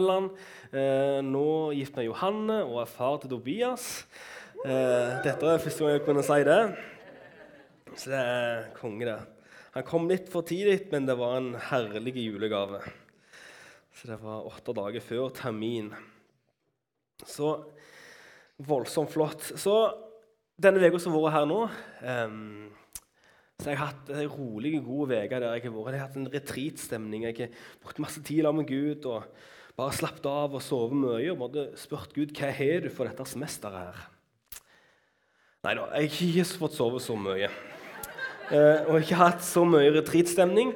Eh, nå gift med Johanne og er far til Tobias. Eh, dette er første gang jeg kunne si det. Så det er konge, det. Han kom litt for tidlig, men det var en herlig julegave. Så det var åtte dager før termin. Så voldsomt flott. Så denne uka som har vært her nå um, så jeg har hatt en rolig, god uke der jeg har vært. Jeg har hatt en retreatstemning. Jeg har brukt masse tid sammen med Gud og bare slappet av og sovet mye. og måtte spurt Gud hva har du for dette semesteret her. Nei da, jeg har ikke fått sove så mye. Eh, og ikke hatt så mye retreatstemning.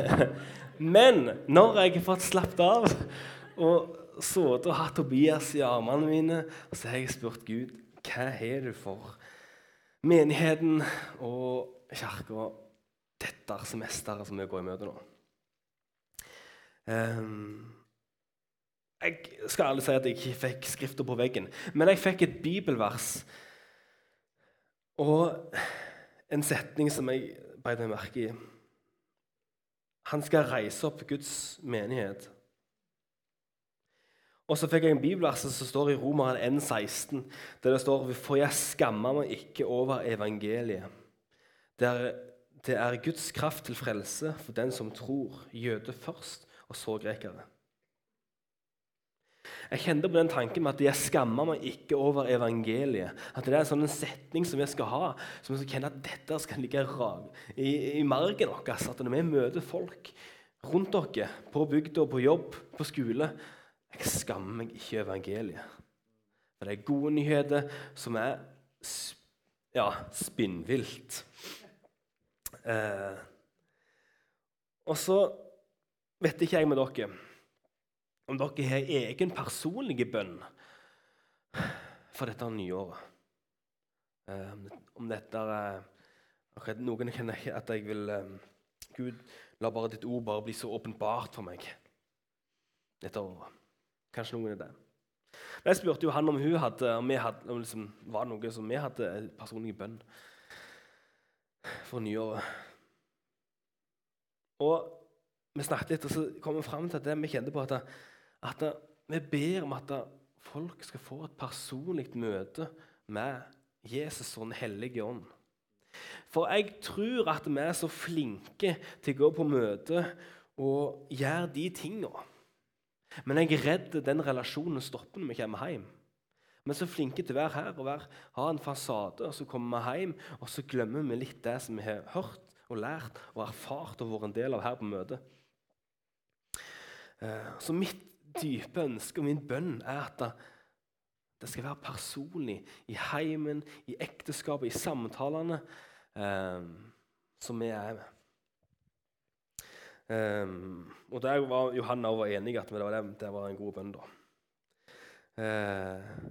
Men når jeg har fått slappet av og sittet og hatt Tobias i armene mine, så har jeg spurt Gud hva har du for menigheten og kirka dette semesteret som vi går i møte nå. Um, jeg skal aldri si at jeg ikke fikk skrifter på veggen, men jeg fikk et bibelvers og en setning som jeg beit meg merke i. Han skal reise opp Guds menighet. Og så fikk jeg en bibelvers som står i Romeren 1,16, der det står For jeg skammer meg ikke over evangeliet. Det er, det er Guds kraft til frelse for den som tror, jøde først, og så grekere. Jeg kjente på den tanken med at jeg skammer meg ikke over evangeliet. At det er en sånn setning som vi skal ha, som vi skal kjenne at dette skal ligge i, i margen vår. At når vi møter folk rundt dere, på bygda, på jobb, på skole Jeg skammer meg ikke evangeliet. For det er gode nyheter som er ja, spinnvilt. Eh, og så vet ikke jeg med dere om dere har egen personlig bønn for dette nyåret. Eh, om dette er akkurat Noen kjenner at jeg vil eh, Gud, la bare ditt ord bare bli så åpenbart for meg dette året. Kanskje noen er det. Jeg spurte jo han om hun hadde, om, hadde, om liksom, var noe som vi hadde personlig bønn for nyåret. Og vi snakket litt, og så kom vi fram til det vi kjente på at, at vi ber om at folk skal få et personlig møte med Jesus og Den hellige ånd. For jeg tror at vi er så flinke til å gå på møte og gjøre de tingene. Men jeg er redd den relasjonen stopper når vi kommer hjem. Vi er så flinke til å være her og være, ha en fasade, og så kommer vi hjem og så glemmer vi litt det som vi har hørt og lært og erfart og vært en del av her på møtet. Eh, så mitt dype ønske og min bønn er at det skal være personlig i heimen, i ekteskapet, i samtalene eh, som vi er med. Um, og Der var Johanna var enig at det var, det, det var en god bønn. da. Uh,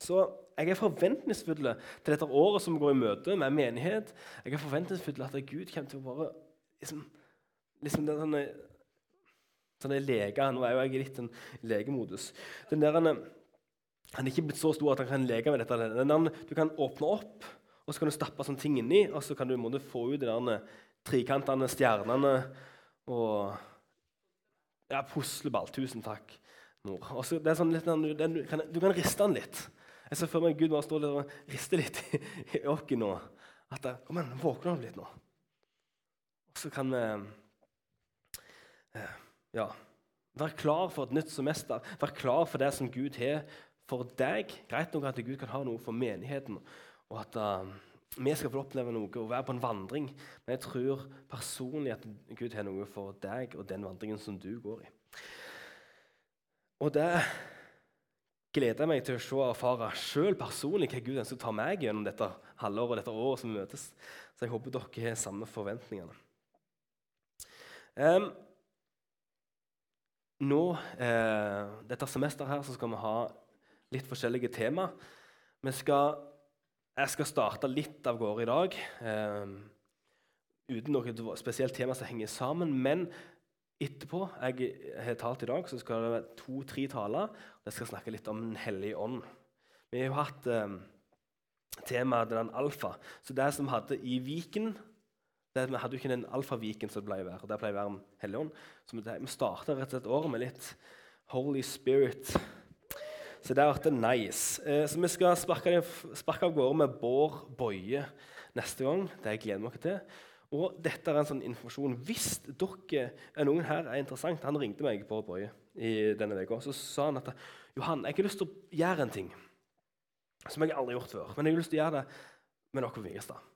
så jeg er forventningsfull til dette året som går i møte med menighet. Jeg er forventningsfull at Gud kommer til å bare liksom, liksom den, sånne, er lege. Nå er jo jeg litt en legemodus. Den der, han, han er ikke blitt så stor at han kan leke med dette. Den du kan åpne opp, og så kan du stappe sånne ting inni, og så kan du måtte, få ut de der trikantene, stjernene og ja, pusleball. Tusen takk, mor. Også, det er sånn litt, du, du, kan, du kan riste den litt. Jeg ser for meg Gud bare står og rister litt i, i oss nå. At Kom igjen, våkne opp litt nå. Og så kan vi eh, ja, Vær klar for et nytt semester. Vær klar for det som Gud har for deg. Greit nok at Gud kan ha noe for menigheten, og at uh, vi skal få oppleve noe og være på en vandring. Men jeg tror personlig at Gud har noe for deg og den vandringen som du går i. Og det gleder jeg meg til å se og erfare sjøl personlig hva Gud ønsker å ta meg gjennom dette halvåret og dette året som vi møtes. Så jeg håper dere har samme forventningene. Um, nå, eh, Dette semesteret her, så skal vi ha litt forskjellige tema. Vi skal, jeg skal starte litt av gårde i dag. Eh, uten noe spesielt tema som henger sammen. Men Etterpå jeg har talt i dag, så skal det være to-tre taler. og Jeg skal snakke litt om Den hellige ånd. Vi har jo hatt eh, temaet den alfa. Så det som hadde i Viken Vi hadde jo ikke den alfaviken som det pleier å være. Der pleier å være en helligånd. Så vi, vi starta rett og slett året med litt Holy Spirit. Så det har vært nice. Eh, så vi skal sparke, av gårde med Bård Boje neste gang. Det jeg gleder meg til. Og dette er en sånn informasjon. Hvis dere er noen her er interessant Han ringte meg på Bøye i denne uka. Så sa han at Johan, jeg har lyst til å gjøre en ting som jeg aldri har gjort før. Men jeg har lyst til å gjøre det med noe på Vigerstad.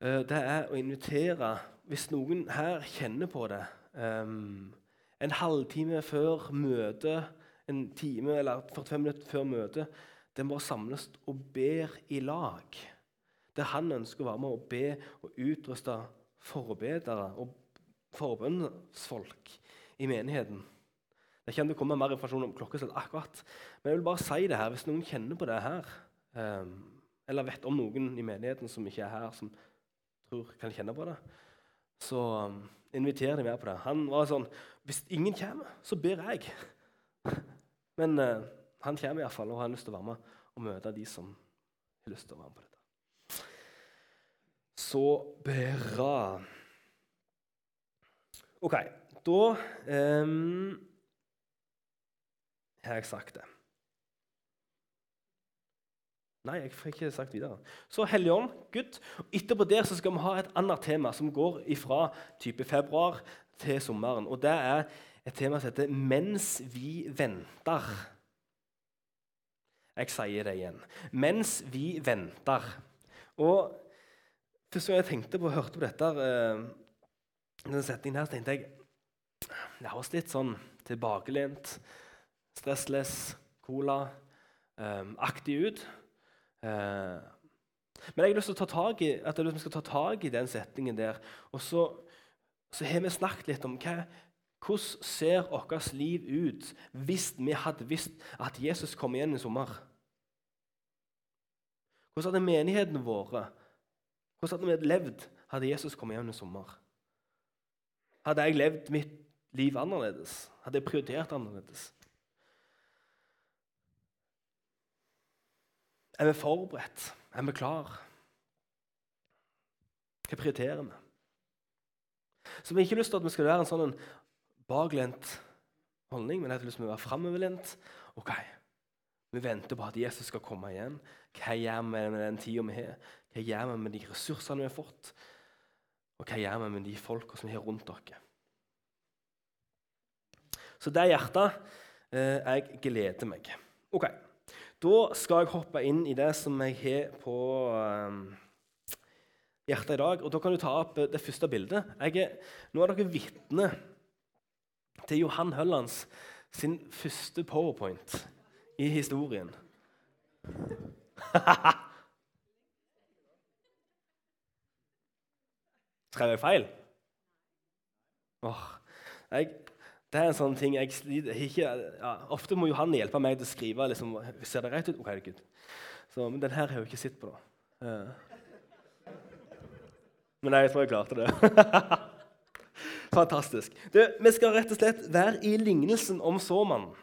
Eh, det er å invitere, hvis noen her kjenner på det En halvtime før møtet, en time eller 45 minutter før møtet, det må samles og ber i lag der han ønsker å være med og be og utruste forbedere og forbønnsfolk i menigheten. Det kommer til å komme mer informasjon om klokkeslett akkurat. Men jeg vil bare si det her, hvis noen kjenner på det her, eller vet om noen i menigheten som ikke er her, som tror kan kjenne på det, så um, inviter de meg på det. Han var sånn Hvis ingen kommer, så ber jeg. Men uh, han kommer iallfall og har lyst til å være med og møte de som har lyst til å være med på dette. Så bra. OK, da um, har jeg sagt det. Nei, jeg får ikke sagt videre. Så Helligånd, Gud. Etterpå der så skal vi ha et annet tema som går fra type februar til sommeren. Og Det er et tema som heter 'Mens vi venter'. Jeg sier det igjen. 'Mens vi venter'. Og først gang jeg tenkte på, og hørte på dette, uh, denne setningen her, så tenkte jeg Det høres litt sånn tilbakelent, stressless, cola-aktig um, ut. Uh, men jeg har lyst til å ta tag i, at vi skal ta tak i den setningen der. Og så, så har vi snakket litt om hva, hvordan ser vårt liv ut hvis vi hadde visst at Jesus kom igjen i sommer. Hvordan hadde menigheten vært hvordan hadde vi levd hadde Jesus kommet igjen i sommer? Hadde jeg levd mitt liv annerledes? Hadde jeg prioritert annerledes? Er vi forberedt? Er vi klar? Hva prioriterer vi? Så Vi har ikke lyst til at vi skal være en sånn baklent holdning, men jeg har lyst til å være framoverlent. Ok, vi venter på at Jesus skal komme igjen. Hva gjør vi med den tida vi har? Hva gjør vi med de ressursene vi har fått? Og hva gjør vi med de folka som vi har rundt oss? Så det er hjertet eh, jeg gleder meg. Ok, Da skal jeg hoppe inn i det som jeg har på eh, hjertet i dag. Og Da kan du ta opp det første bildet. Er, nå er dere vitne til Johan Høllands sin første powerpoint i historien. Skrev jeg feil? Åh, jeg, det er en sånn ting jeg sliter ikke, ja, Ofte må Johan hjelpe meg til å skrive. Liksom, ser det rett ut? Ok, er. Så, men den her har jeg jo ikke sett på. da. Ja. Men jeg tror jeg klarte det. Fantastisk. Du, vi skal rett og slett være i lignelsen om såmannen.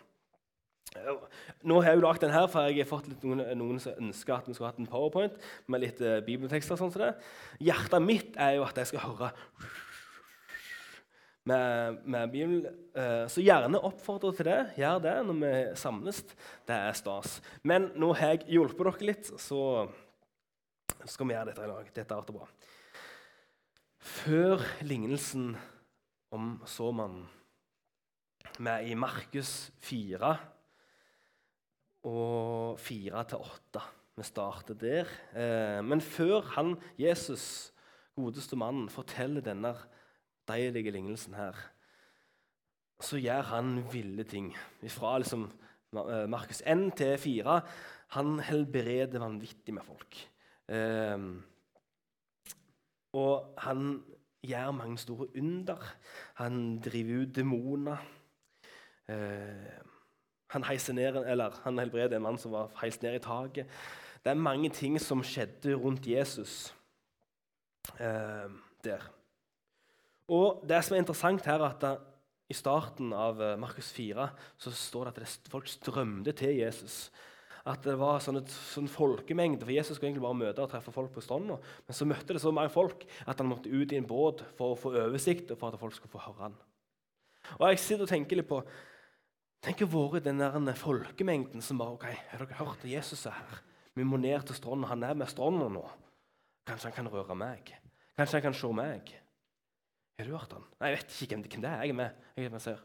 Nå har jeg jo lagd den her, for jeg har fått noen, noen, som ønsker at vi skulle hatt en powerpoint med litt uh, bibeltekster. sånn som det. Hjertet mitt er jo at jeg skal høre med, med Bibelen. Uh, så gjerne oppfordre til det. Gjør det når vi samles. Det er stas. Men nå har jeg hjulpet dere litt, så skal vi gjøre dette i dag. Dette er bra. Før lignelsen om såmannen Vi er i Markus 4 og fire til åtte. Vi starter der. Eh, men før han, Jesus, godeste mannen, forteller denne deilige lignelsen her, så gjør han ville ting. Fra liksom, eh, Markus 1 til 4. Han helbreder vanvittig med folk. Eh, og han gjør mange store under. Han driver ut demoner. Eh, han, han helbreder en mann som var heist ned i taket. Det er mange ting som skjedde rundt Jesus eh, der. Og Det som er interessant her, er at i starten av eh, Markus 4 så står det at det, folk strømte til Jesus. at det var sånn, sånn folkemengde. For Jesus skulle egentlig bare møte og treffe folk på stranda. Men så møtte det så mange folk at han måtte ut i en båt for å få oversikt og for at folk skulle få høre han. Og jeg sitter og tenker litt på Tenk å være den der folkemengden som bare ok, Har dere hørt at Jesus er her? Vi må ned til stranda. Han er med stranda nå. Kanskje han kan røre meg? Kanskje han kan se meg? Har du hørt han? Nei, Jeg vet ikke hvem det er. Jeg er med. Jeg er med ser.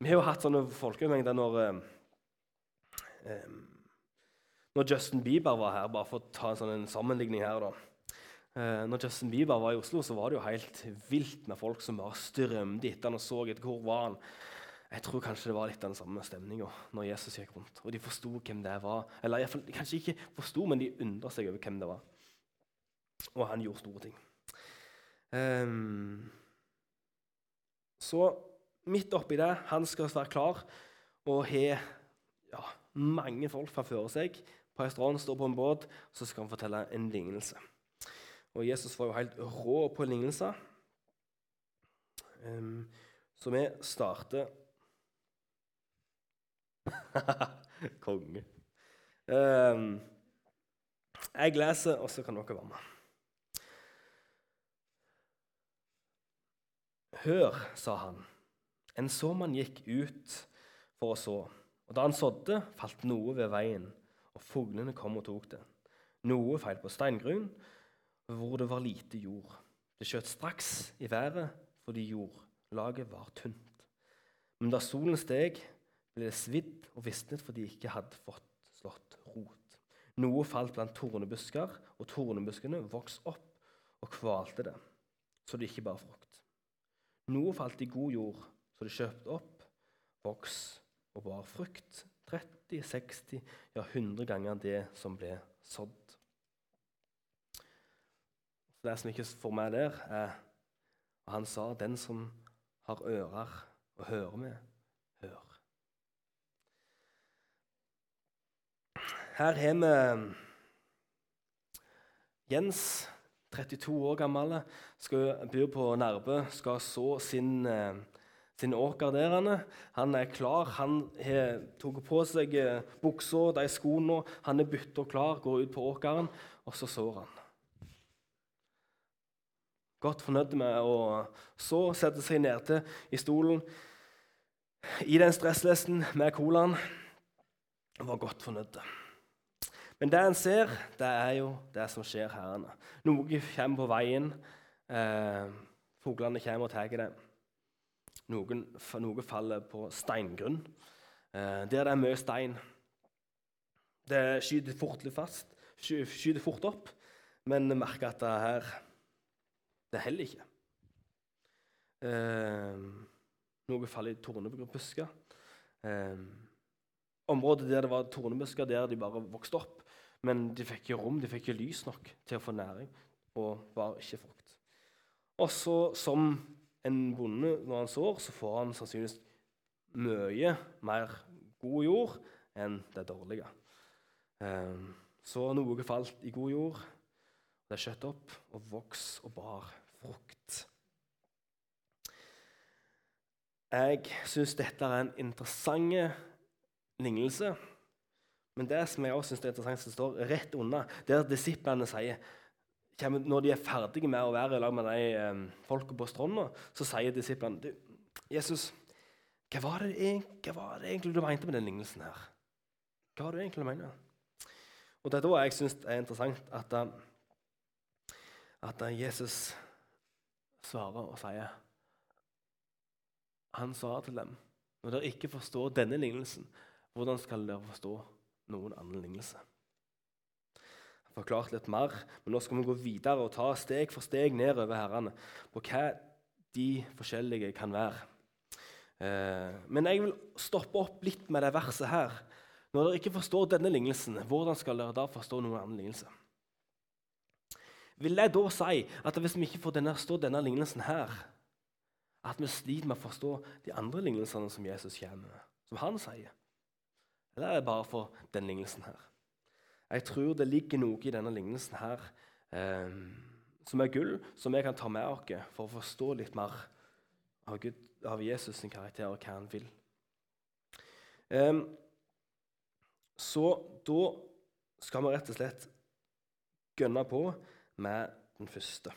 Vi har jo hatt sånne folkemengder når eh, Når Justin Bieber var her, bare for å ta en sånn sammenligning her da. Uh, når Justin Bieber var i Oslo, så var det jo helt vilt med folk som bare strømte etter han og så etter hvor var han jeg tror kanskje det var litt den samme stemninga når Jesus gikk rundt. Og de forsto hvem det var. Eller i fall, kanskje ikke forsto, men de undra seg over hvem det var. Og han gjorde store ting. Um, så midt oppi det Han skal være klar og har ja, mange folk fra før seg på en strand, stå på en båt, så skal han fortelle en lignelse. Og Jesus var jo helt rå på lignelser. Um, så vi starter Konge. Um, jeg leser, og så kan dere være med. Hør, sa han. En såmann gikk ut for å så. Og Da han sådde, falt noe ved veien, og fuglene kom og tok det. Noe feil på steingrunn, hvor det var lite jord. Det skjøt straks i været fordi jordlaget var tynt. Men da solen steg, ble det svidd og visnet fordi de ikke hadde fått slått rot. Noe falt blant tornebusker, og tornebuskene vokste opp og kvalte det, så det ikke bar frukt. Noe falt i god jord, så det kjøpte opp, voks og bar frukt. 30, 60, ja 100 ganger det som ble sådd. Så Det som ikke får meg der, er og Han sa 'den som har ører å høre med, hør'. Her har vi Jens, 32 år gammel, skal bor på Nærbø, skal så sin, eh, sin åker der. Han er klar. Han har tatt på seg eh, buksa, de skoene. Han er bytta klar, går ut på åkeren, og så sår han. Godt fornøyd med å så, sette seg nedtil i stolen i den stresslesten med colaen. Var godt fornøyd. Men det en ser, det er jo det som skjer her. Noe kommer på veien. Eh, Fuglene kommer og tar det. Noen, noe faller på steingrunn, eh, der det er mye stein. Det skyter fort fast, skyter fort opp, men merker at det her det heller ikke. Eh, noe faller i tornebusker. Eh, området der det var tornebusker, der de bare vokste opp, men de fikk ikke rom, de fikk ikke lys nok til å få næring, og var ikke frukt. Og så, som en bonde når han sår, så får han sannsynligvis mye mer god jord enn det dårlige. Ehm, så noe falt i god jord, det skjøt opp og vokste og bar frukt. Jeg syns dette er en interessant lignelse. Men det som jeg også synes er interessant, som står rett unna, det er at disiplene sier Når de er ferdige med å være sammen med de eh, folka på stranda, så sier disiplene du, 'Jesus, hva var, det, hva var det egentlig du mente med den lignelsen her?' Hva var det egentlig du mener? Og Det er da jeg syns det er interessant at, eh, at eh, Jesus svarer og sier Han sa til dem når dere ikke forstår denne lignelsen, hvordan skal dere forstå noen annen lignelse. Jeg har forklart litt mer, men nå skal vi gå videre og ta steg for steg nedover herrene på hva de forskjellige kan være. Eh, men jeg vil stoppe opp litt med det verset her. Når dere ikke forstår denne lignelsen, hvordan skal dere da forstå noen annen lignelse? Vil jeg da si at hvis vi ikke får denne, forstå denne lignelsen her, at vi sliter med å forstå de andre lignelsene som Jesus kommer med, som han sier? Er det bare for den lignelsen her? Jeg tror det ligger noe i denne lignelsen her eh, som er gull, som vi kan ta med oss for å forstå litt mer av, Gud, av Jesus' sin karakter og hva han vil. Eh, Så da skal vi rett og slett gønne på med den første.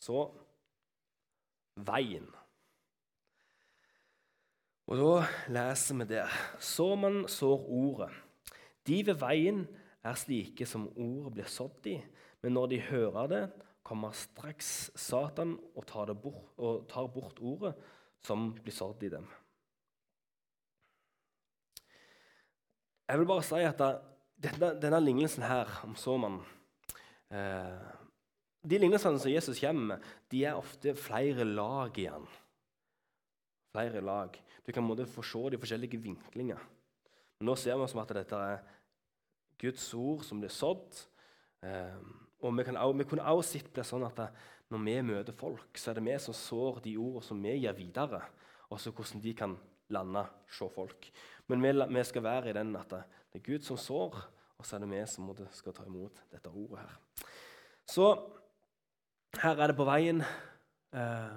Så veien. Og da leser vi der. Så man sår ordet. De ved veien er slike som ordet blir sådd i, men når de hører det, kommer straks Satan og tar, bort, og tar bort ordet som blir sådd i dem. Jeg vil bare si at da, denne, denne, lignelsen her om såmannen eh, De lignelsene som Jesus kommer med, de er ofte flere lag i den. Flere lag. Du kan måtte få se de forskjellige vinklinger. Men nå ser vi som at dette er Guds ord som blir sådd. Eh, og vi, også, vi kunne også sett det sånn at når vi møter folk, så er det vi som sår de ordene som vi gir videre. Og så hvordan de kan lande se folk. Men vi, vi, skal være i den at det er Gud som sår, og så er det vi som skal ta imot dette ordet her. Så her er det på veien. Eh,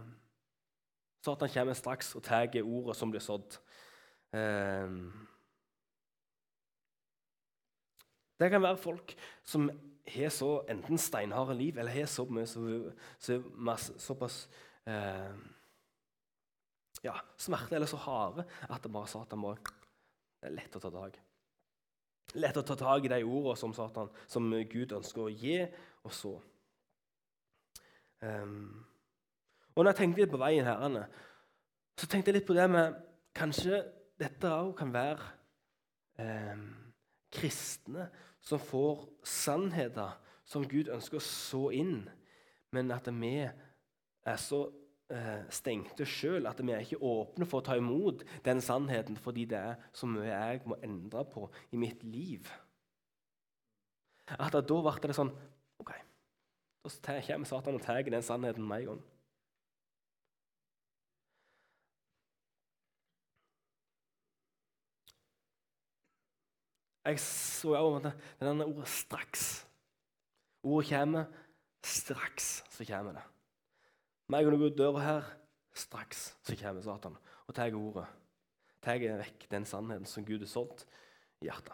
Satan kommer straks og tar ordet som blir sådd. Eh, det kan være folk som har så enten steinharde liv eller har så mye, så, så, masse, såpass eh, ja, smerte eller så harde at det bare Satan bare Det er lett å ta tak. Lett å ta tak i de ordene som, Satan, som Gud ønsker å gi, og så. Um, Og når jeg tenkte litt på veien herrene, så tenkte jeg litt på det med Kanskje dette òg kan være eh, kristne som får sannheter som Gud ønsker å så inn, men at vi er så eh, stengte sjøl at vi er ikke åpne for å ta imot den sannheten fordi det er så mye jeg må endre på i mitt liv. At Da ble det sånn OK, da kommer Satan og tar den sannheten med en gang. Jeg så òg denne ordet 'straks'. Ordet kommer straks. Så kommer det. Med en gang du går ut døra her, straks så kommer Satan og tar ordet. Tar vekk den sannheten som Gud har solgt i hjertet.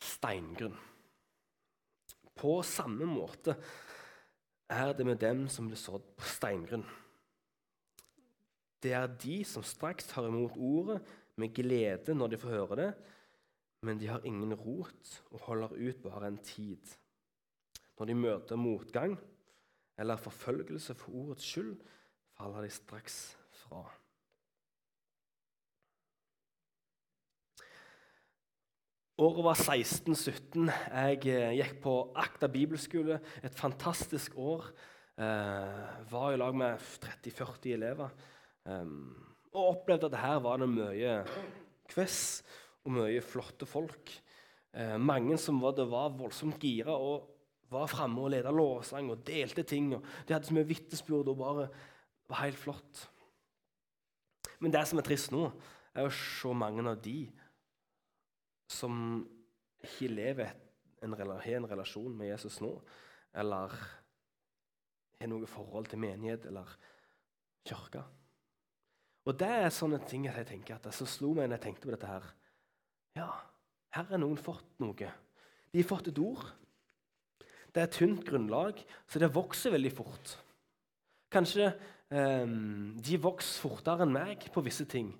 Steingrunn. På samme måte er det med dem som blir sådd på steingrunn. Det er de som straks tar imot ordet med glede når de får høre det, men de har ingen rot og holder ut bare en tid. Når de møter motgang eller forfølgelse for ordets skyld, faller de straks fra. Året var 1617. Jeg eh, gikk på Akta bibelskole. Et fantastisk år. Jeg var i lag med 30-40 elever. Um, og opplevde at her var det mye quiz og mye flotte folk. Uh, mange som var, var voldsomt gira og var framme og leda lovsang og delte ting. Og de hadde så mye vitnesbyrd og bare var helt flott. Men det som er trist nå, er å se mange av de som ikke lever en, har en relasjon med Jesus nå, eller har noe forhold til menighet eller kirke. Og det er sånne ting at jeg tenker at så slo meg når jeg tenkte på dette her. Ja, her har noen fått noe. De har fått et ord. Det er et tynt grunnlag, så det vokser veldig fort. Kanskje eh, de vokser fortere enn meg på visse ting.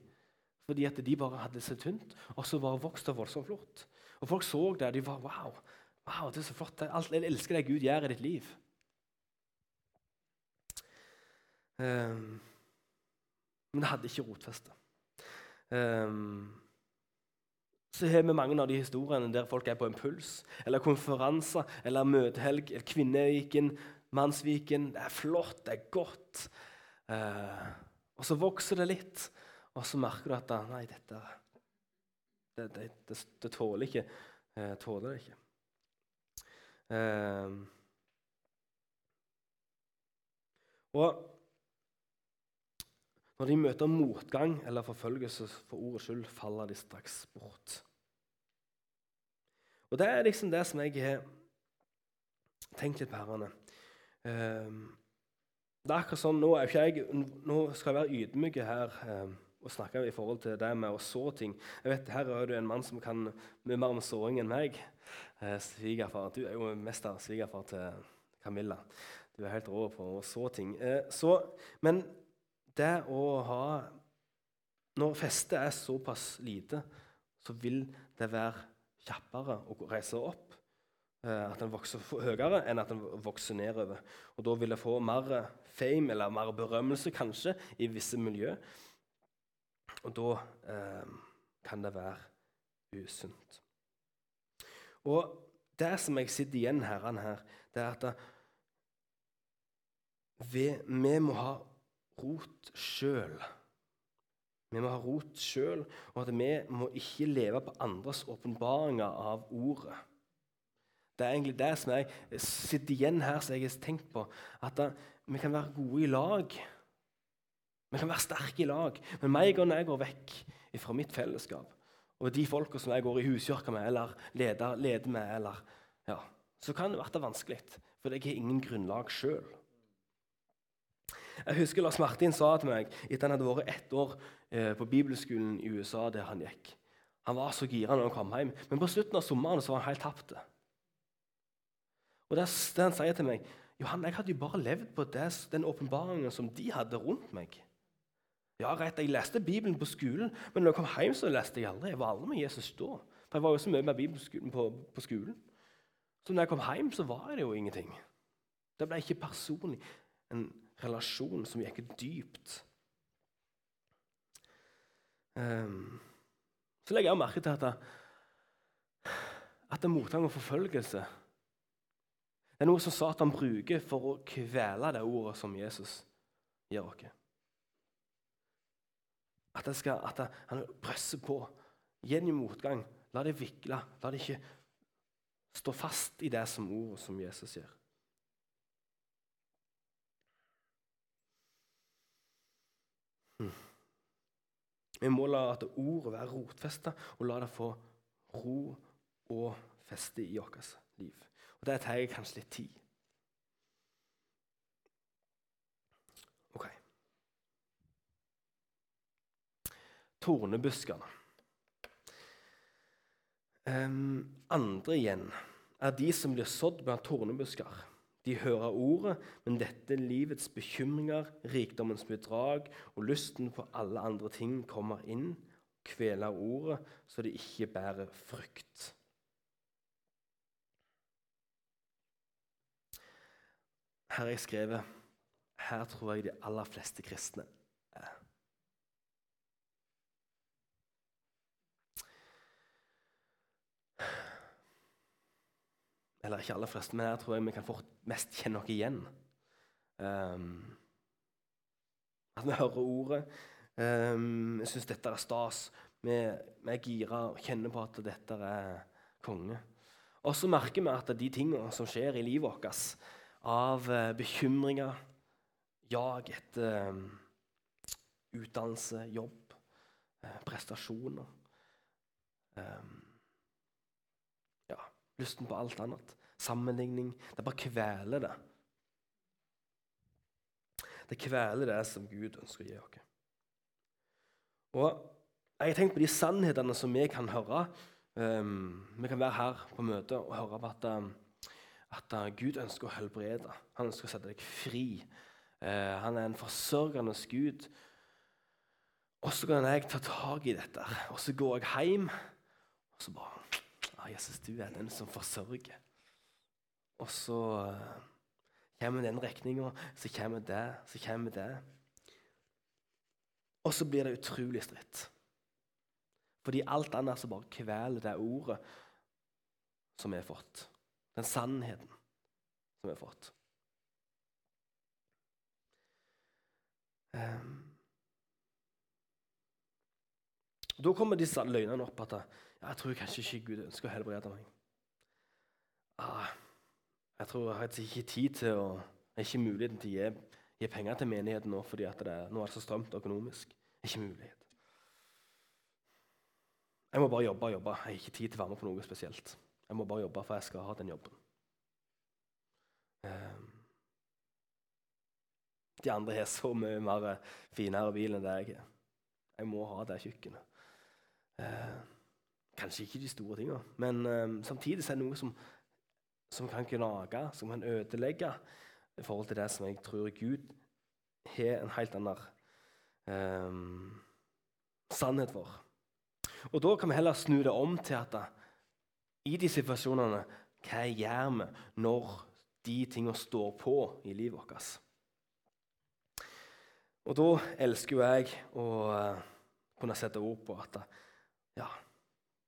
Fordi at de bare hadde så tynt, og så bare vokste det voldsomt flott. Og folk så det, og de var wow, wow, det er så flott. Alt, jeg elsker det Gud gjør i ditt liv. Um, men det hadde ikke rotfeste. Um, så har vi mange av de historiene der folk er på impuls, eller konferanser, eller møtehelg, eller Kvinneviken, Mannsviken. Det er flott, det er godt. Uh, og så vokser det litt, og så merker du at nei, dette det, det, det, det tåler ikke. Uh, tåler det ikke. Uh, og når de møter motgang eller forfølgelse for ordets skyld, faller de straks bort. Og Det er liksom det som jeg har tenkt litt på herrene. Ehm, det er akkurat sånn, Nå, er jeg, nå skal jeg være ydmyk her, og snakke i forhold til det med å så ting. Jeg vet, Her er du en mann som kan mye mer om såring enn meg. Eh, svigerfar. Du er jo mester svigerfar til Camilla. Du er helt rå på å så ting. Eh, så, men det å ha Når festet er såpass lite, så vil det være kjappere å reise opp. Eh, at den vokser høyere enn at den vokser nedover. Og Da vil det få mer fame eller mer berømmelse kanskje i visse miljø. Og da eh, kan det være usunt. Og det som jeg sitter igjen herren her, det er at det, vi, vi må ha rot sjøl. Vi må ha rot sjøl, og at vi må ikke leve på andres åpenbaringer av ordet. Det er egentlig det som jeg sitter igjen her som jeg har tenkt på. At da, vi kan være gode i lag. Vi kan være sterke i lag. Men meg og når jeg går vekk fra mitt fellesskap, og de folka som jeg går i huskirka med eller leder, leder med, eller, ja, så kan det være vanskelig. For jeg har ingen grunnlag sjøl. Jeg husker Lars Martin sa til meg etter han hadde vært ett år eh, på bibelskolen i USA der han gikk. Han var så gira når han kom hjem, men på slutten av sommeren så var han helt tapt. Og det, det han sier til meg Johan, jeg hadde jo bare levd på det, den åpenbaringen som de hadde rundt meg. Ja, rett, Jeg leste Bibelen på skolen, men når jeg kom hjem, så leste jeg aldri. Jeg var aldri med Jesus da. For jeg var jo så mye med Bibelen på, på skolen. Så når jeg kom hjem, så var det jo ingenting. Det ble ikke personlig. En relasjon som gikk dypt. Um, så legger jeg merke til at, det, at det motgang og forfølgelse det er noe som Satan bruker for å kvele det ordet som Jesus gir oss. At, det skal, at det, han presser på. Gi dem motgang. La det vikle. La det ikke stå fast i det som ordet som Jesus gjør. Vi må la at ordet være rotfesta, og la det få ro og feste i vårt liv. Og det tar kanskje litt tid. Ok. Tornebuskene. Um, andre igjen er de som blir sådd blant tornebusker. De hører ordet, men dette livets bekymringer, rikdommens bedrag og lysten på alle andre ting kommer inn, kveler ordet, så det ikke bærer frukt. Her har jeg skrevet Her tror jeg de aller fleste kristne Eller ikke aller fleste, men her tror jeg vi kan fort mest kjenne noe igjen. Um, at vi hører ordet. Um, jeg syns dette er stas. Vi, vi er gira og kjenner på at dette er konge. Og så merker vi at de tingene som skjer i livet vårt, av eh, bekymringer, jag etter um, utdannelse, jobb, eh, prestasjoner Ja, lysten på alt annet. Sammenligning. Det bare kveler det. Det kveler det som Gud ønsker å gi oss. Og Jeg har tenkt på de sannhetene som vi kan høre. Um, vi kan være her på møtet og høre at um, at uh, Gud ønsker å helbrede. Han ønsker å sette deg fri. Uh, han er en forsørgende Gud. Og så kan jeg ta tak i dette. Og så går jeg hjem, og så bare ah, 'Jesus, du er den som forsørger.' Og så uh, kommer den regninga, så kommer det, så kommer det. Og så blir det utrolig stritt. Fordi alt annet som bare kveler det ordet som vi har fått. Den sannheten som vi har fått. Um, da kommer disse løgnene opp at jeg tror kanskje ikke Gud ønsker å helbrede meg. Ah, jeg tror jeg har ikke tid til å ikke muligheten til å gi, gi penger til menigheten nå fordi det er, nå er det så strømt økonomisk. Ikke mulighet. Jeg må bare jobbe og jobbe. Jeg har ikke tid til å være med på noe spesielt. Jeg må bare jobbe, for jeg skal ha den jobben. Ehm. De andre har så mye mer finere bil enn det jeg har. Jeg må ha det kjøkkenet. Eh, kanskje ikke de store tingene, men um, samtidig er det noe som, som kan gnage, som kan ødelegge i forhold til det som jeg tror Gud har en helt annen um, sannhet for. Og Da kan vi heller snu det om til at da, i de situasjonene Hva gjør vi når de tingene står på i livet vårt? Og da elsker jo jeg å uh, kunne sette ord på at ja,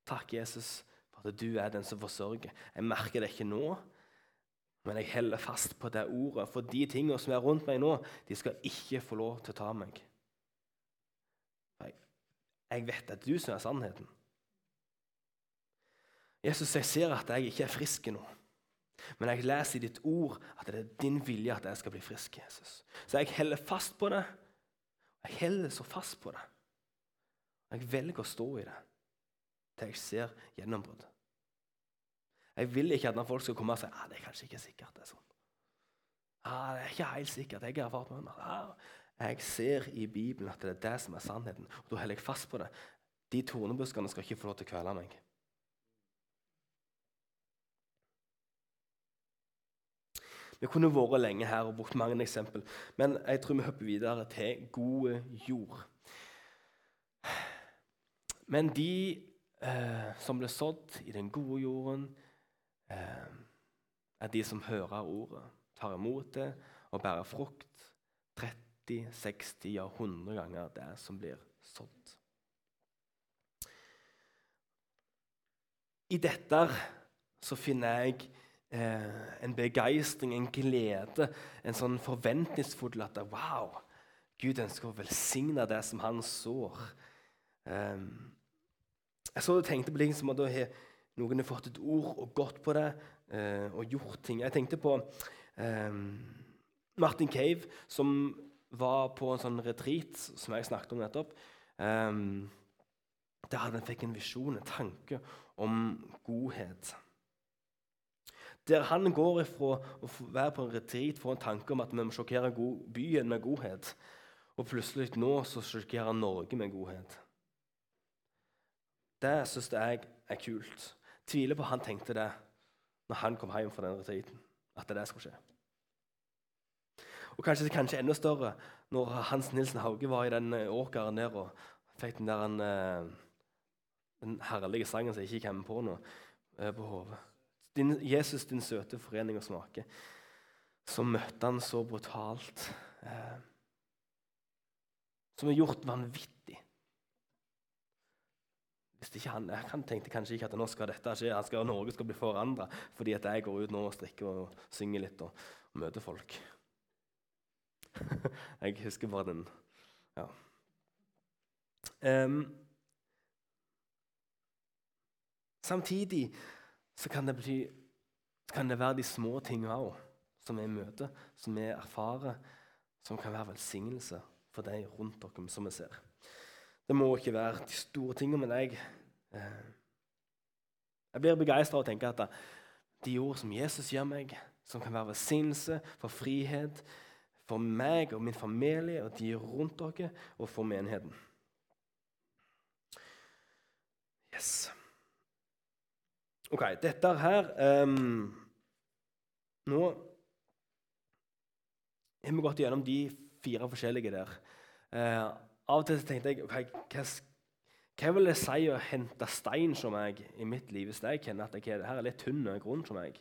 takk, Jesus, for at du er den som forsørger. Jeg merker det ikke nå, men jeg holder fast på det ordet. For de tingene som er rundt meg nå, de skal ikke få lov til å ta meg. Jeg, vet at du som er sannheten. Jesus, jeg ser at jeg ikke er frisk nå. Men jeg leser i ditt ord at det er din vilje at jeg skal bli frisk. Jesus. Så jeg holder fast på det. Jeg holder så fast på det. Jeg velger å stå i det til jeg ser gjennombrudd. Jeg vil ikke at når folk skal komme og si ah, det er kanskje ikke sikkert. det er sånn. Ah, det er ikke helt sikkert. Jeg har erfart med meg. Ah, jeg ser i Bibelen at det er det som er sannheten. og Da holder jeg fast på det. De tornebuskene skal ikke få lov til å kvele meg. Vi kunne vært lenge her og brukt mange eksempel, men jeg tror vi hopper videre til gode jord. Men de eh, som ble sådd i den gode jorden, eh, er de som hører ordet, tar imot det og bærer frukt 30, 60, ja 100 ganger det som blir sådd. I dette så finner jeg eh, en begeistring, en glede, en sånn forventningsfull at wow, Gud ønsker å velsigne det som han sår. Um, jeg så og tenkte på liksom som at noen har fått et ord og gått på det eh, og gjort ting. Jeg tenkte på eh, Martin Cave, som var på en sånn retreat som jeg snakket om nettopp. Eh, der han fikk en visjon, en tanke om godhet. Der han går ifra å være på en retreat får en tanke om at vi må sjokkere byen med godhet, og plutselig nå så sjokkerer Norge med godhet. Det syns jeg er kult. Tviler på han tenkte det når han kom hjem fra den retreaten. At det skulle skje. Og kanskje, kanskje enda større når Hans Nilsen Hauge var i den eh, åkeren der og fikk den der en, den herlige sangen som jeg ikke kommer på nå, eh, på hodet. Jesus, din søte forening og smake. Så møtte han så brutalt. Eh, som er gjort vanvittig. Han, han, tenkte kanskje ikke at nå skal dette skje, han skal, Norge skal bli forandra fordi at jeg går ut nå og strikker og synger litt og, og møter folk. jeg husker bare den ja. Um, samtidig så kan det, bety, kan det være de små tingene òg som vi møter, som vi erfarer, som kan være velsignelse for de rundt dere som vi ser. Det må ikke være de store tingene, men jeg, eh, jeg blir begeistra av å tenke at de ord som Jesus gir meg, som kan være velsignelse for frihet for meg og min familie og de rundt dere, og for menigheten. Yes. Ok, dette her um, Nå har vi gått gjennom de fire forskjellige der. Uh, av og til tenkte jeg hva, hva vil det si å hente stein som meg i mitt liv hvis jeg kjenner at jeg, her er litt tynn grunn som meg?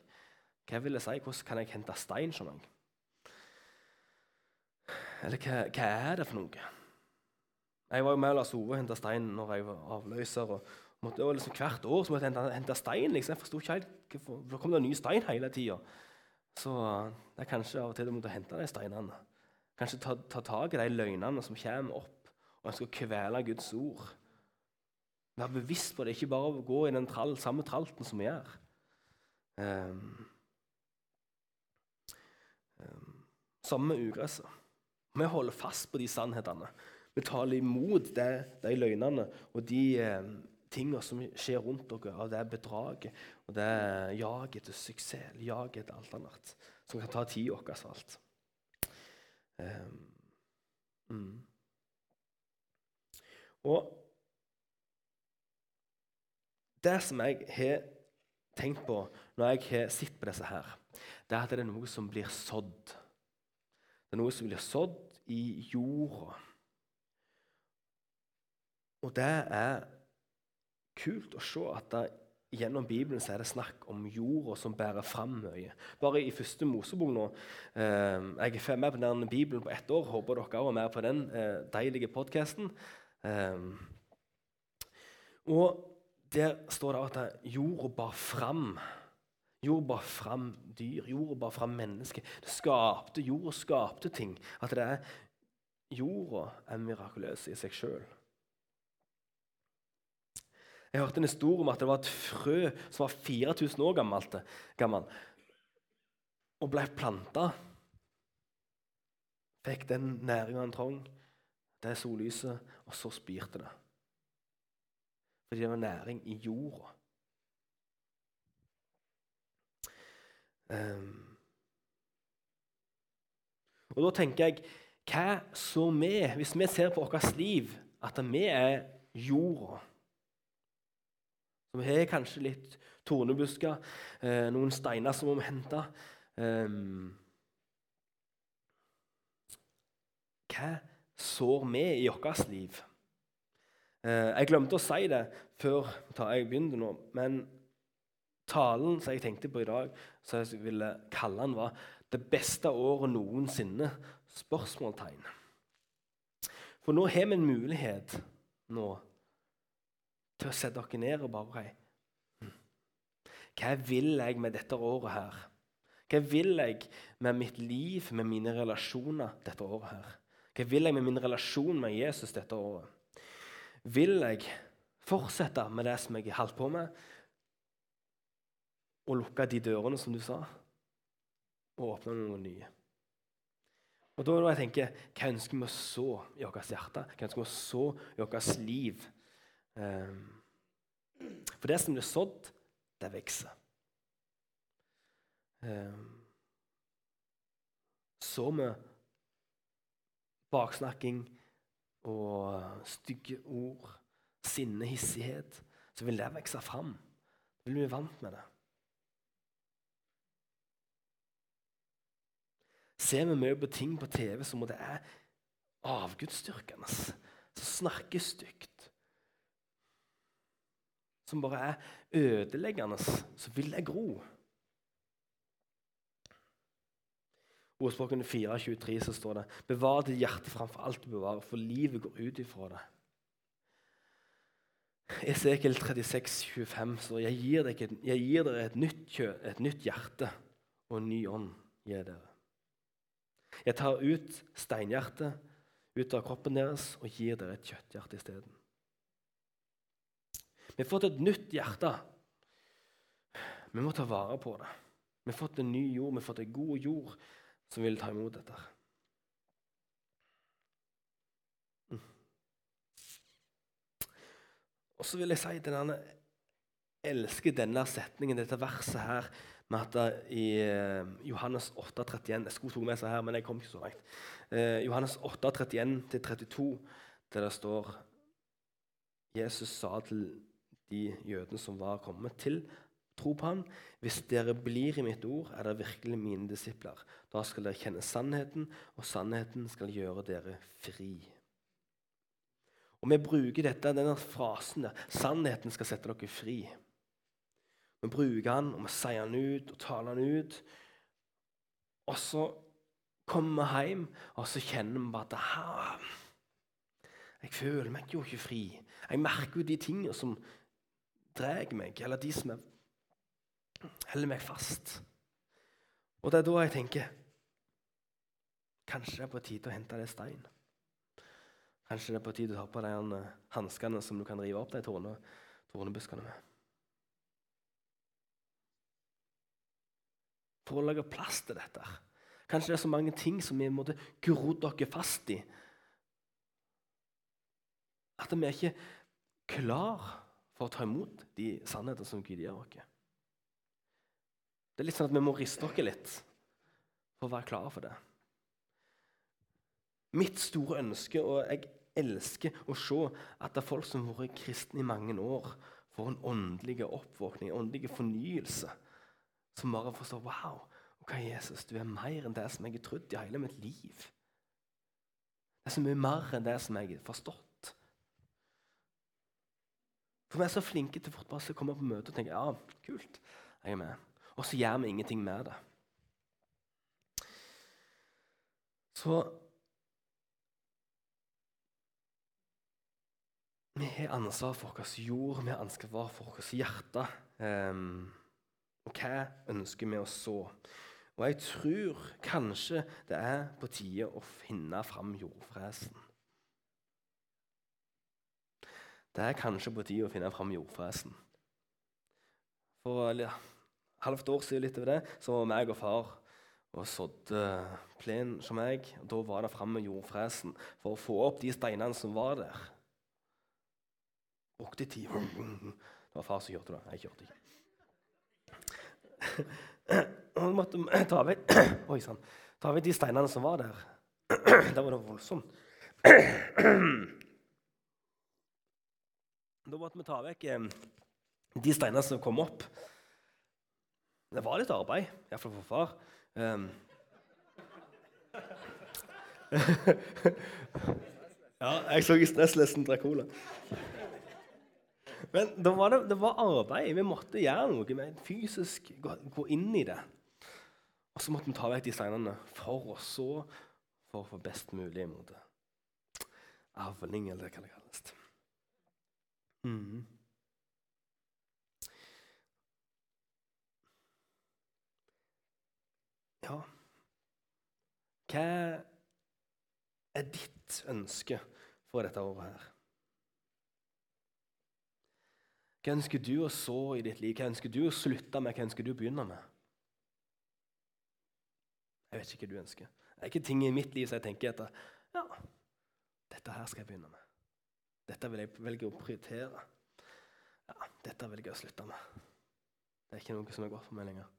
Hva vil det si? Hvordan kan jeg hente stein som meg? Eller hva, hva er det for noe? Jeg var jo med Lars Ove og henta stein når jeg var avløser. og måtte, og liksom Hvert år så måtte jeg hente, hente stein. liksom. Jeg forsto ikke helt hvorfor. Da kom det ny stein hele tida. Så det er kanskje av og til du måtte hente de steinene. Kanskje ta, ta tak i de løgnene som kommer opp, og en skal kvele Guds ord. Vær bevisst på det, ikke bare gå i den trall, samme tralten som vi gjør. Um, um, samme ugresset. Vi holder fast på de sannhetene. Vi taler imot det, de løgnene og de eh, tingene som skjer rundt dere, av det bedraget og det jaget til suksess, jaget til alt annet, som kan ta tida vår alt. Um, mm. Og det som jeg har tenkt på når jeg har sett på disse her, det er at det er noe som blir sådd. Det er noe som blir sådd i jorda. Og det er kult å se at det, gjennom Bibelen så er det snakk om jorda som bærer fram mye. Bare i første Mosebok nå eh, Jeg er med på den Bibelen på ett år. Håper dere òg er med på den eh, deilige podkasten. Eh, og der står det at jorda bar fram Jorda bar fram dyr, jorda bar fram mennesker. Det skapte, jorda skapte ting. At det er, jorda er mirakuløs i seg sjøl. Jeg hørte en historie om at det var et frø som var 4000 år gammelt, gammel, og ble planta. Fikk den næringa han trong, det sollyset, og så spirte det. Fordi det var næring i jorda. Um, og da tenker jeg Hva så vi, hvis vi ser på vårt liv, at vi er jorda? Vi har kanskje litt tornebusker, eh, noen steiner som må vi hente. Um, hva sår vi i vårt liv? Eh, jeg glemte å si det før jeg begynte nå, men talen som jeg tenkte på i dag, som jeg ville kalle den, var 'Det beste året noensinne?' spørsmålstegn. For nå har vi en mulighet nå til å sette dere ned og bare hm, Hva vil jeg med dette året her? Hva vil jeg med mitt liv, med mine relasjoner, dette året her? Hva vil jeg med min relasjon med Jesus dette året? Vil jeg fortsette med det som jeg har holdt på med, og lukke de dørene, som du sa, og åpne noen nye? Og da jeg tenker, Hva ønsker vi å så i vårt hjerte? Hva ønsker vi å så i vårt liv? Ehm, for det som blir sådd, det vokser. Ehm, så vi baksnakking og stygge ord, sinne, hissighet, så vil det vokse fram. Da blir vi vant med det. Ser vi mye på ting på TV som det er avgudsdyrkende, som snakker stygt, som bare er ødeleggende, så vil det gro. Ordspråkene 4.23 så står det Bevar ditt hjerte framfor alt du bevarer, for livet går ut ifra det. Esekiel 36, 25 står jeg gir, dere, jeg gir dere et nytt, kjø, et nytt hjerte og en ny ånd. gir dere. Jeg tar ut steinhjertet ut av kroppen deres og gir dere et kjøtthjerte isteden. Vi har fått et nytt hjerte. Vi må ta vare på det. Vi har fått en ny jord, vi har fått en god jord som vil ta imot dette. Mm. Og så vil jeg si til denne jeg elsker denne setningen, dette verset her, med at i Johannes Johannes 8,31 Jeg skulle tatt med seg her, men jeg kom ikke så langt. Eh, Johannes 8,31-32, der det står Jesus sa til de jødene som var kommet til tro på ham. Hvis dere blir i mitt ord, er dere virkelig mine disipler. Da skal dere kjenne sannheten, og sannheten skal gjøre dere fri. Og Vi bruker dette, denne frasen der, 'Sannheten skal sette dere fri'. Vi bruker den, og vi sier den ut og taler den ut. Og så kommer vi hjem, og så kjenner vi bare at jeg føler meg jo ikke fri. Jeg merker jo de tingene som drar meg, eller de som er, holder meg fast. Og det er da jeg tenker Kanskje det er på tide å hente det stein. Kanskje det er på tide å ta på de eh, hanskene som du kan rive opp de tårne, tårnebuskene med. For å lage plass til dette. Kanskje det er så mange ting som vi måtte grodd dere fast i. At vi er ikke klar for å ta imot de sannheter som Gud gir oss. Det er litt sånn at vi må riste oss litt for å være klare for det. Mitt store ønske, og jeg elsker å se at det er folk som har vært kristne i mange år, får en åndelig oppvåkning, en åndelig fornyelse. Som bare forstår wow, ok, Jesus, du er mer enn det som jeg har trodd i hele mitt liv. Det er så mye mer enn det som jeg har forstått. For vi er så flinke til fort bare å komme på møte og tenke ja, kult, jeg er med. Og så gjør vi ingenting med det. Så Vi har ansvar for vår jord, vi har ansvar for vårt hjerte. Um, og hva ønsker vi å så? Og jeg tror kanskje det er på tide å finne fram jordfresen. Det er kanskje på tide å finne fram jordfresen. For ja, halvt år siden litt over det, så var meg og far og sådde plen som meg. og Da var det fram jordfresen for å få opp de steinene som var der brukte tid. Det var far som kjørte det. Jeg kjørte ikke. Og måtte ta vekk Oi sann. Ta vekk de steinene som var der. Der var det voldsomt. Da måtte vi ta vekk eh, de steinene som kom opp. Det var litt arbeid, iallfall for far. Um. ja, jeg så i Stresslisten drakk cola. Men da var det, det var arbeid. Vi måtte gjøre noe med fysisk gå, gå, inn i det. Og så måtte vi ta vekk de steinene for å så for å få best mulig imot det. Avling, eller hva det kalles. Mm. Ja Hva er ditt ønske for dette året her? Hva ønsker du å så i ditt liv? Hva ønsker du å slutte med? Hva ønsker du å begynne med? Jeg vet ikke hva du ønsker. Det er ikke ting i mitt liv som jeg tenker etter. Ja, dette her skal jeg begynne med. Dette vil jeg velge å prioritere. Ja, dette velger jeg å slutte med. Det er ikke noe som er godt for meg lenger.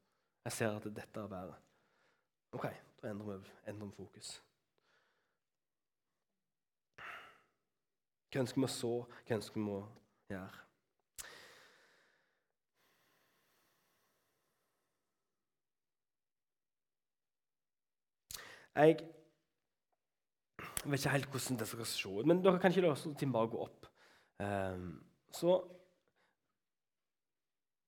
Jeg ser at dette er bedre. OK, da endrer vi, endrer fokus. Hva ønsker vi å så? Hva ønsker vi å gjøre? Jeg vet ikke helt hvordan det skal se ut, men dere kan ikke la ting bare gå opp. Um, så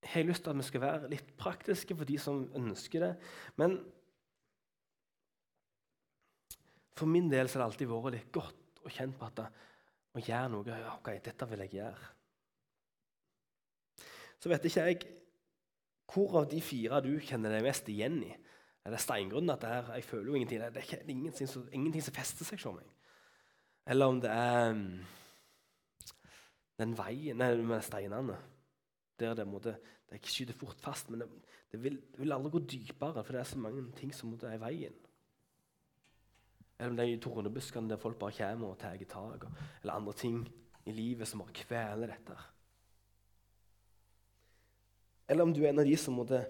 har lyst til at vi skal være litt praktiske for de som ønsker det. Men for min del har det alltid vært litt godt å kjenne på at å gjøre noe ok, dette vil jeg gjøre. Så vet ikke jeg hvor av de fire du kjenner deg mest igjen i. Er Det steingrunnen at det her, jeg føler jo ingenting. Det er, ikke, ingenting, som, ingenting, som, fester seg hos meg. Eller om det er um, den veien nei, med steinene. Der det, måtte, det skyter fort fast, men det, det, vil, det, vil, aldri gå dypere, for det er så mange ting som er i veien. Eller om det er i tornebuskene der folk bare kommer og tar tak, eller andre ting i livet som bare kveler dette. Eller om du er en av de som måtte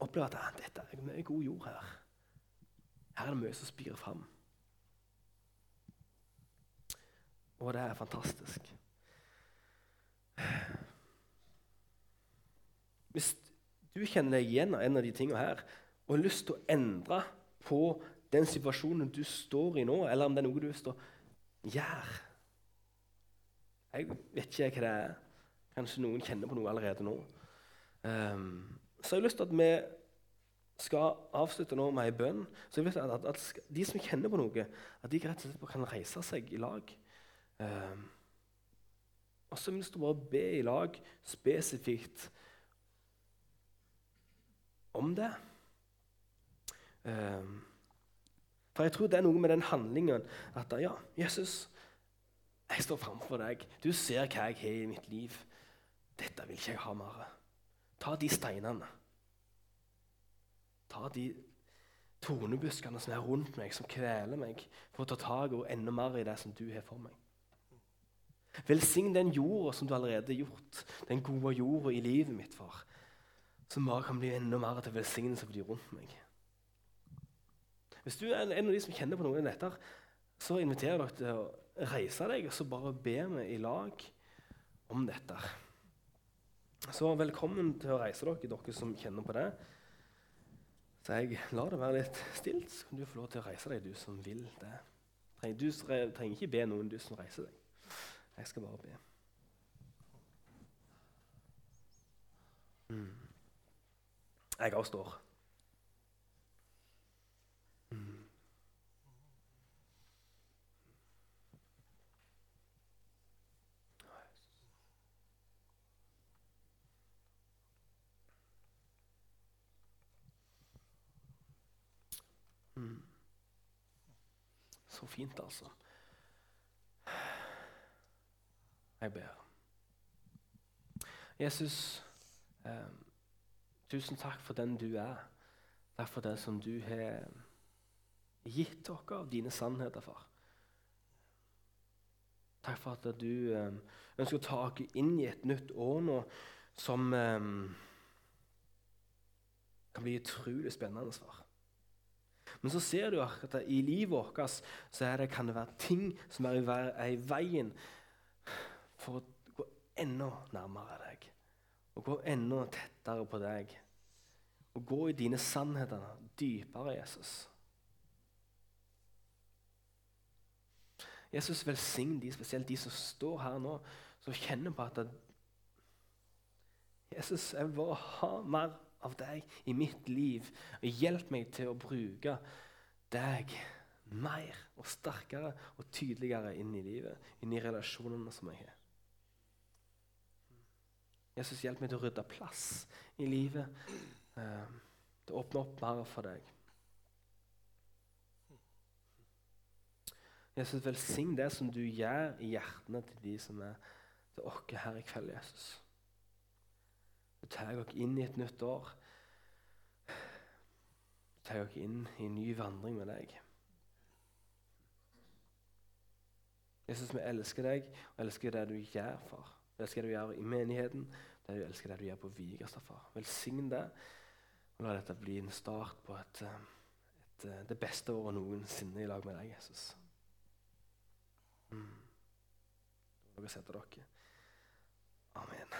oppleve at ah, dette er mye god jord her. Her er det mye som spirer fram. Og det er fantastisk. Hvis du kjenner deg igjen av en av de tingene her og har lyst til å endre på den situasjonen du står i nå, eller om det er noe du vil stå gjør Jeg vet ikke hva det er. Kanskje noen kjenner på noe allerede nå. Um, så jeg har lyst til at vi skal avslutte nå med ei bønn. Så jeg vil at, at, at, De som kjenner på noe, at de rett og slett kan reise seg i lag. Um, og så vil jeg bare be i lag spesifikt om det. Um, for jeg tror det er noe med den handlingen at ja, Jesus, jeg står framfor deg. Du ser hva jeg har i mitt liv. Dette vil ikke jeg ha mer. Ta de steinene. Ta de tornebuskene som er rundt meg, som kveler meg, for å ta tak og enda mer i det som du har for meg. Velsign den jorda som du allerede har gjort, den gode jorda i livet mitt, far. Som bare kan bli enda mer til velsignelse for de rundt meg. Hvis du er en av de som kjenner på noen av dette, så inviterer jeg dere til å reise deg og så bare be vi i lag om dette. Så velkommen til å reise dere, dere som kjenner på det. Så jeg lar det være litt stilt, så kan du få lov til å reise deg, du som vil det. Du trenger ikke be noen, du som reiser deg. Jeg skal bare be. Mm. Jeg òg Så fint, altså. Jeg ber. Jesus, eh, tusen takk for den du er. Takk for det som du har gitt dere av dine sannheter, far. Takk for at du eh, ønsker å ta oss inn i et nytt år nå som eh, kan bli utrolig spennende, far. Men så ser du at i livet vårt så det, kan det være ting som er i veien for å gå enda nærmere deg. Og gå enda tettere på deg. Og gå i dine sannheter dypere, Jesus. Jesus velsign de, spesielt de som står her nå, som kjenner på at Jesus, jeg vil bare ha mer av deg i mitt liv. Og hjelp meg til å bruke deg mer og sterkere og tydeligere inn i livet, inn i relasjonene som jeg har. Jesus, hjelp meg til å rydde plass i livet, eh, til å åpne opp mer for deg. Jesus, velsign det som du gjør i hjertene til de som er til oss her i kveld, Jesus. Du tar oss inn i et nytt år. Du tar oss inn i en ny vandring med deg. Jesus, vi elsker deg og elsker det du gjør, far. Vi elsker det du gjør i menigheten, det du elsker det du gjør på Vigerstad, far. Velsign det, og la dette bli en start på et, et, et, det beste året noensinne i lag med deg, Jesus. Mm. Dere setter dere. Amen.